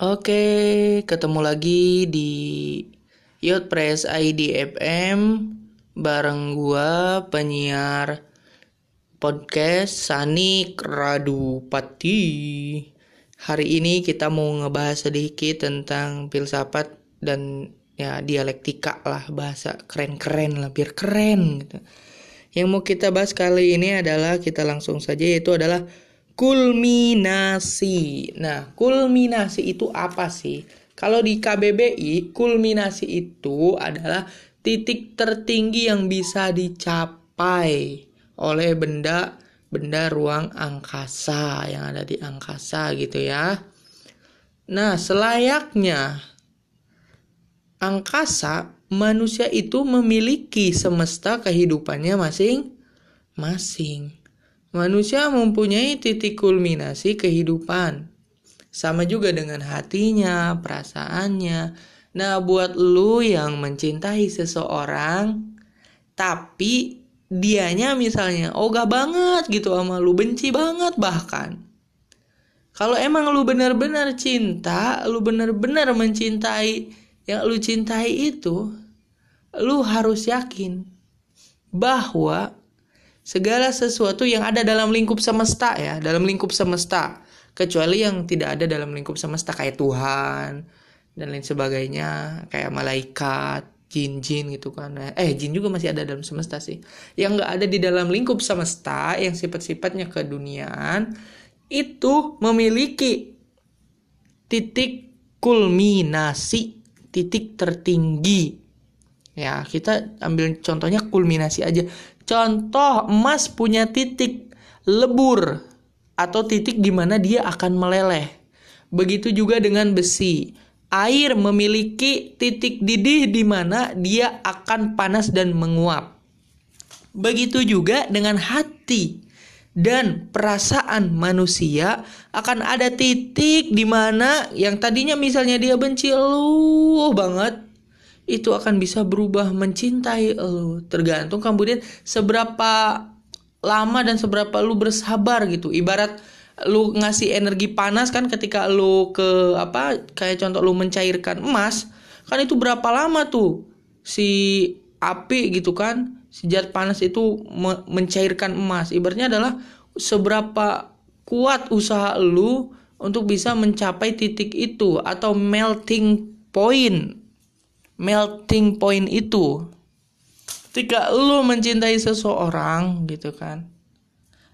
Oke, ketemu lagi di Yacht Press ID FM bareng gua penyiar podcast Sanik Radupati. Hari ini kita mau ngebahas sedikit tentang filsafat dan ya dialektika lah bahasa keren-keren lah biar keren gitu. Yang mau kita bahas kali ini adalah kita langsung saja yaitu adalah kulminasi. Nah, kulminasi itu apa sih? Kalau di KBBI, kulminasi itu adalah titik tertinggi yang bisa dicapai oleh benda benda ruang angkasa yang ada di angkasa gitu ya. Nah, selayaknya angkasa, manusia itu memiliki semesta kehidupannya masing-masing. Manusia mempunyai titik kulminasi kehidupan. Sama juga dengan hatinya, perasaannya. Nah, buat lu yang mencintai seseorang, tapi dianya misalnya ogah banget gitu sama lu, benci banget bahkan. Kalau emang lu benar-benar cinta, lu benar-benar mencintai yang lu cintai itu, lu harus yakin bahwa segala sesuatu yang ada dalam lingkup semesta ya, dalam lingkup semesta, kecuali yang tidak ada dalam lingkup semesta kayak Tuhan dan lain sebagainya, kayak malaikat, jin-jin gitu kan. Eh, jin juga masih ada dalam semesta sih. Yang nggak ada di dalam lingkup semesta, yang sifat-sifatnya keduniaan, itu memiliki titik kulminasi, titik tertinggi. Ya, kita ambil contohnya kulminasi aja. Contoh emas punya titik lebur atau titik di mana dia akan meleleh. Begitu juga dengan besi. Air memiliki titik didih di mana dia akan panas dan menguap. Begitu juga dengan hati dan perasaan manusia akan ada titik di mana yang tadinya misalnya dia benci lu banget itu akan bisa berubah mencintai lu. Tergantung kemudian seberapa lama dan seberapa lu bersabar gitu. Ibarat lu ngasih energi panas kan ketika lu ke apa kayak contoh lu mencairkan emas kan itu berapa lama tuh si api gitu kan si zat panas itu me mencairkan emas. Ibaratnya adalah seberapa kuat usaha lu untuk bisa mencapai titik itu atau melting point melting point itu. Ketika lu mencintai seseorang gitu kan.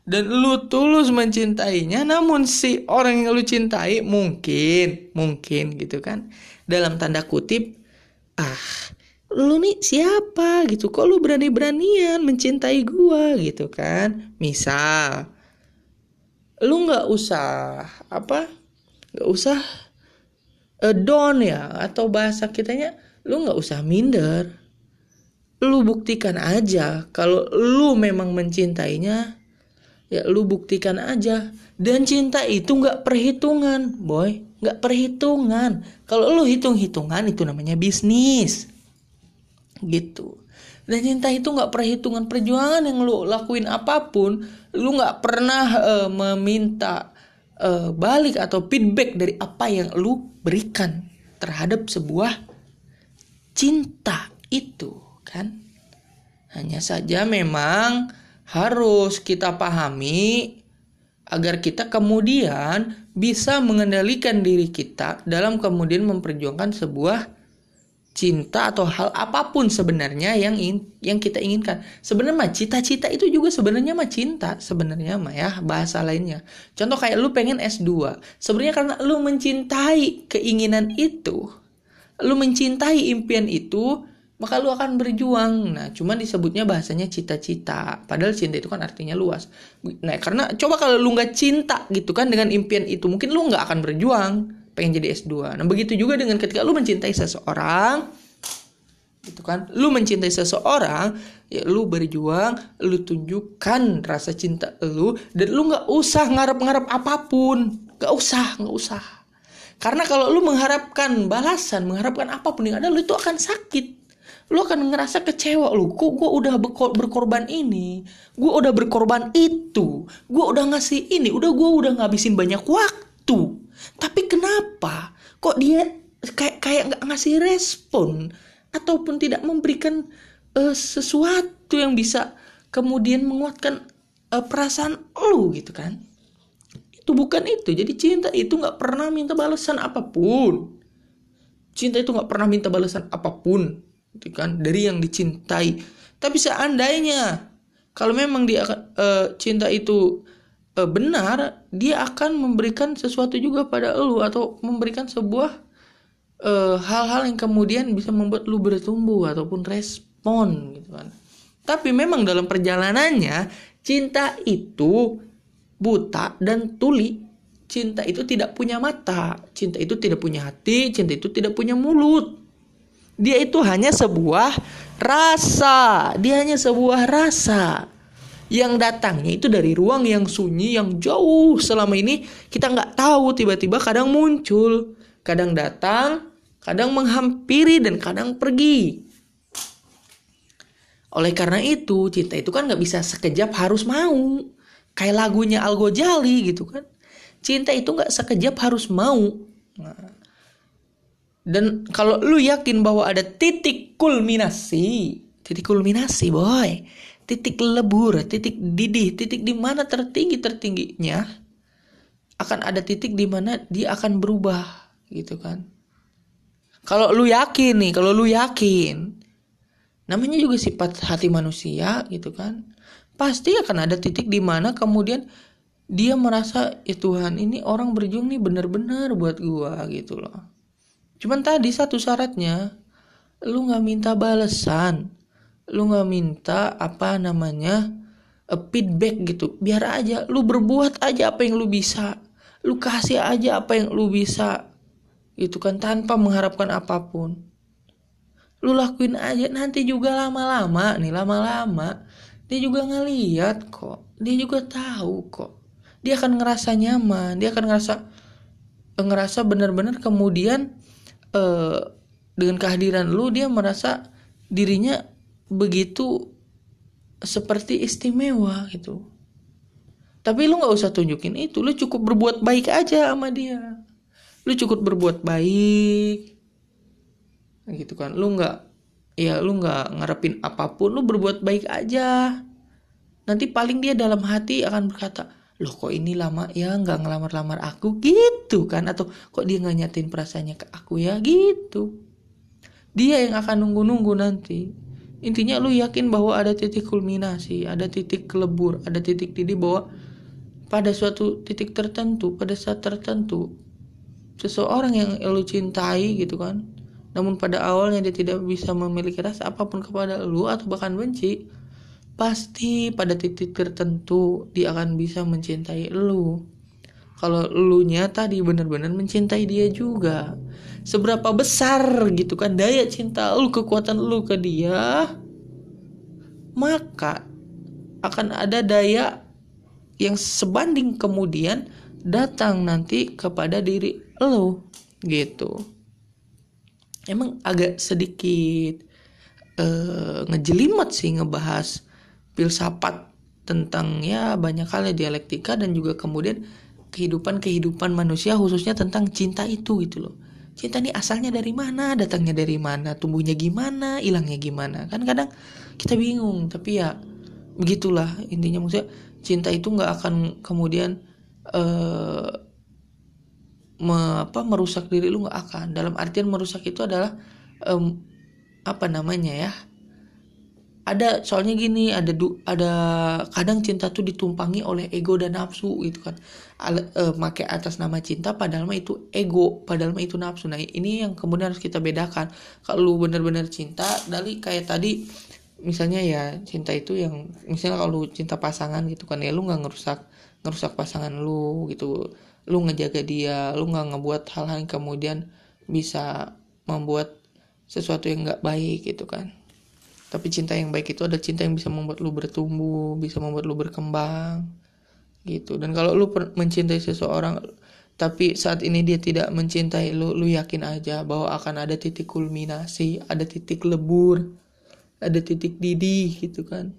Dan lu tulus mencintainya namun si orang yang lu cintai mungkin mungkin gitu kan. Dalam tanda kutip ah lu nih siapa gitu? Kok lu berani-beranian mencintai gua? Gitu kan. Misal lu nggak usah apa nggak usah uh, down ya atau bahasa kitanya lu nggak usah minder. Lu buktikan aja kalau lu memang mencintainya ya lu buktikan aja. Dan cinta itu nggak perhitungan boy. Nggak perhitungan. Kalau lu hitung hitungan itu namanya bisnis. Gitu. Dan cinta itu nggak perhitungan perjuangan yang lu lakuin apa pun lu nggak pernah uh, meminta uh, balik atau feedback dari apa yang lu berikan terhadap sebuah cinta itu kan hanya saja memang harus kita pahami agar kita kemudian bisa mengendalikan diri kita dalam kemudian memperjuangkan sebuah cinta atau hal apa pun sebenarnya yang in, yang kita inginkan. Sebenarnya mah cita-cita itu juga sebenarnya mah cinta sebenarnya mah ya bahasa lainnya. Contoh kayak lu pengen S2. Sebenarnya karena lu mencintai keinginan itu, lu mencintai impian itu, maka lu akan berjuang. Nah, cuman disebutnya bahasanya cita-cita. Padahal cinta itu kan artinya luas. Nah, karena coba kalau lu nggak cinta gitu kan dengan impian itu, mungkin lu nggak akan berjuang pengen jadi S2. Nah, begitu juga dengan ketika lu mencintai seseorang, gitu kan. Lu mencintai seseorang, ya lu berjuang, lu tunjukkan rasa cinta lu dan lu nggak usah ngarep-ngarep apa pun. Gak usah, nggak usah karena kalau lu mengharapkan balasan, mengharapkan apa pun yang ada, lu itu akan sakit. Lu akan ngerasa kecewa lu. Kok gue udah berkorban ini, gue udah berkorban itu, gue udah ngasih ini, udah gue udah ngabisin banyak waktu. Tapi kenapa kok dia kayak kayak nggak ngasih respon ataupun tidak memberikan uh, sesuatu yang bisa kemudian menguatkan uh, perasaan lu gitu kan itu bukan itu. Jadi cinta itu nggak pernah minta balasan apa pun. Cinta itu nggak pernah minta balasan apa pun gitu kan? Dari yang dicintai. Tapi seandainya kalau memang dia uh, cinta itu uh, benar dia akan memberikan sesuatu juga pada lu atau memberikan sebuah hal-hal uh, hal -hal yang kemudian bisa membuat lu bertumbuh ataupun respon gitu kan? Tapi memang dalam perjalanannya cinta itu buta dan tuli. Cinta itu tidak punya mata, cinta itu tidak punya hati, cinta itu tidak punya mulut. Dia itu hanya sebuah rasa, dia hanya sebuah rasa. Yang datangnya itu dari ruang yang sunyi yang jauh. Selama ini kita nggak tahu tiba-tiba kadang muncul. Kadang datang kadang menghampiri dan kadang pergi. Oleh karena itu, cinta itu kan nggak bisa sekejap harus mau. Kayak lagunya Al Ghazali gitu kan. Cinta itu nggak sekejap harus mau. Nah. Dan kalau lu yakin bahwa ada titik kulminasi, titik kulminasi boy, titik lebur, titik didih, titik di mana tertinggi tertingginya, akan ada titik di mana dia akan berubah gitu kan. Kalau lu yakin nih, kalau lu yakin, namanya juga sifat hati manusia gitu kan pasti akan ada titik di mana kemudian dia merasa ya Tuhan ini orang berjuang nih benar-benar buat gua gitu loh. Cuman tadi satu syaratnya lu nggak minta balasan. Lu nggak minta apa namanya feedback gitu. Biar aja lu berbuat aja apa yang lu bisa. Lu kasih aja apa yang lu bisa gitu kan tanpa mengharapkan apa pun. Lu lakuin aja nanti juga lama-lama nih lama-lama dia juga ngeliat kok. Dia juga tahu kok. Dia akan ngerasa nyaman. Dia akan ngerasa ngerasa benar-benar kemudian uh, dengan kehadiran lu dia merasa dirinya begitu seperti istimewa gitu. Tapi lu nggak usah tunjukin itu. Lu cukup berbuat baik aja sama dia. Lu cukup berbuat baik. Gitu kan. Lu nggak ya lu nggak ngarepin apa pun lu berbuat baik aja. Nanti paling dia dalam hati akan berkata loh kok ini lama ya nggak ngelamar-lamar aku? Gitu kan? Atau kok dia nggak nyatain perasaannya ke aku ya? Gitu. Dia yang akan nunggu-nunggu nanti. Intinya lu yakin bahwa ada titik kulminasi ada titik kelebur ada titik didih bahwa pada suatu titik tertentu pada saat tertentu seseorang yang lu cintai gitu kan namun pada awalnya dia tidak bisa memiliki rasa apa pun kepada lu atau bahkan benci, pasti pada titik tertentu dia akan bisa mencintai lu. Kalau lu nyata di benar-benar mencintai dia juga. Seberapa besar gitu kan daya cinta lu, kekuatan lu ke dia, maka akan ada daya yang sebanding kemudian datang nanti kepada diri lu gitu emang agak sedikit uh, ngejelimet sih ngebahas filsafat tentang ya banyak hal ya dialektika dan juga kemudian kehidupan-kehidupan manusia khususnya tentang cinta itu gitu loh. Cinta ini asalnya dari mana, datangnya dari mana, tumbuhnya gimana, hilangnya gimana. Kan kadang kita bingung, tapi ya begitulah intinya maksudnya cinta itu nggak akan kemudian uh, me, apa merusak diri lu nggak akan. Dalam artian merusak itu adalah um, apa namanya ya ada soalnya gini ada du, ada kadang cinta tuh ditumpangi oleh ego dan nafsu gitu kan. Al, uh, make atas nama cinta padahal mah itu ego padahal mah itu nafsu. Nah ini yang kemudian harus kita bedakan. Kalau lu bener-bener cinta dari kayak tadi misalnya ya cinta itu yang misalnya kalau cinta pasangan gitu kan ya lu nggak ngerusak ngerusak pasangan lu gitu lu ngejaga dia lu nggak ngebuat hal-hal yang kemudian bisa membuat sesuatu yang nggak baik gitu kan. Tapi cinta yang baik itu ada cinta yang bisa membuat lu bertumbuh bisa membuat lu berkembang gitu. Dan kalau lu mencintai seseorang tapi saat ini dia tidak mencintai lu lu yakin aja bahwa akan ada titik kulminasi ada titik lebur ada titik didih gitu kan.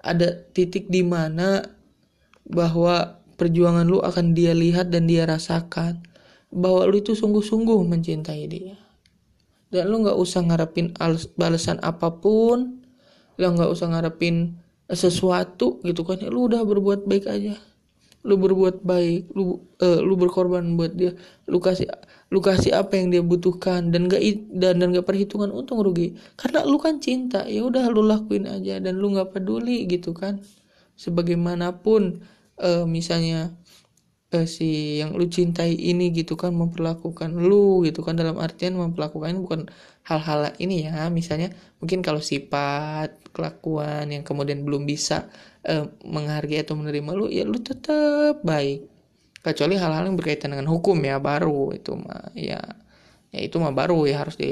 Ada titik di mana bahwa perjuangan lu akan dia lihat dan dia rasakan bahwa lu itu sungguh-sungguh mencintai dia. Dan lu nggak usah ngarepin balasan apa pun lu nggak usah ngarepin sesuatu gitu kan. Ya, lu udah berbuat baik aja. Lu berbuat baik lu uh, lu berkorban buat dia. Lu kasih lu kasih apa yang dia butuhkan dan gak dan dan gak perhitungan untung rugi. Karena lu kan cinta ya udah lu lakuin aja dan lu nggak peduli gitu kan. Sebagaimanapun uh, misalnya uh, si yang lu cintai ini gitu kan memperlakukan lu gitu kan dalam artian memperlakukan bukan hal-hal ini ya. Misalnya mungkin kalau sifat kelakuan yang kemudian belum bisa uh, menghargai atau menerima lu ya lu tetap baik. Kecuali hal-hal yang berkaitan dengan hukum ya baru itu mah ya ya itu mah baru ya harus di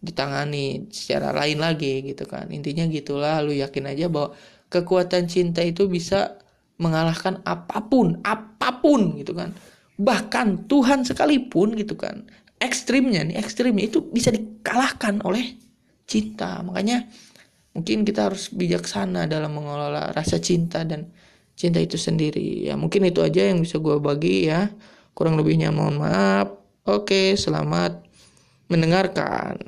ditangani secara lain lagi gitu kan. Intinya gitulah lu yakin aja bahwa kekuatan cinta itu bisa mengalahkan apa pun apa pun gitu kan. Bahkan Tuhan sekalipun gitu kan. Ekstrimnya nih ekstrimnya itu bisa dikalahkan oleh cinta. Makanya mungkin kita harus bijaksana dalam mengelola rasa cinta dan cinta itu sendiri. Ya mungkin itu aja yang bisa gue bagi ya. Kurang lebihnya mohon maaf. Oke selamat mendengarkan